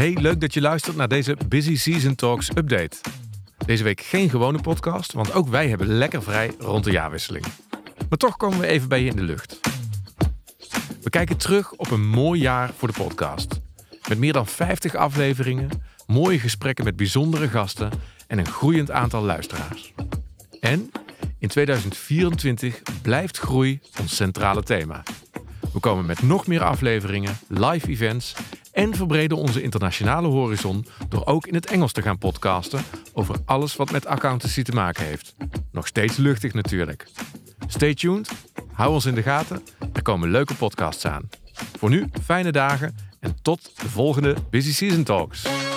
Hey, leuk dat je luistert naar deze Busy Season Talks update. Deze week geen gewone podcast, want ook wij hebben lekker vrij rond de jaarwisseling. Maar toch komen we even bij je in de lucht. We kijken terug op een mooi jaar voor de podcast. Met meer dan 50 afleveringen, mooie gesprekken met bijzondere gasten en een groeiend aantal luisteraars. En in 2024 blijft groei ons centrale thema. We komen met nog meer afleveringen, live events en verbreden onze internationale horizon door ook in het Engels te gaan podcasten over alles wat met accountancy te maken heeft. Nog steeds luchtig natuurlijk. Stay tuned, hou ons in de gaten, er komen leuke podcasts aan. Voor nu, fijne dagen en tot de volgende Busy Season Talks.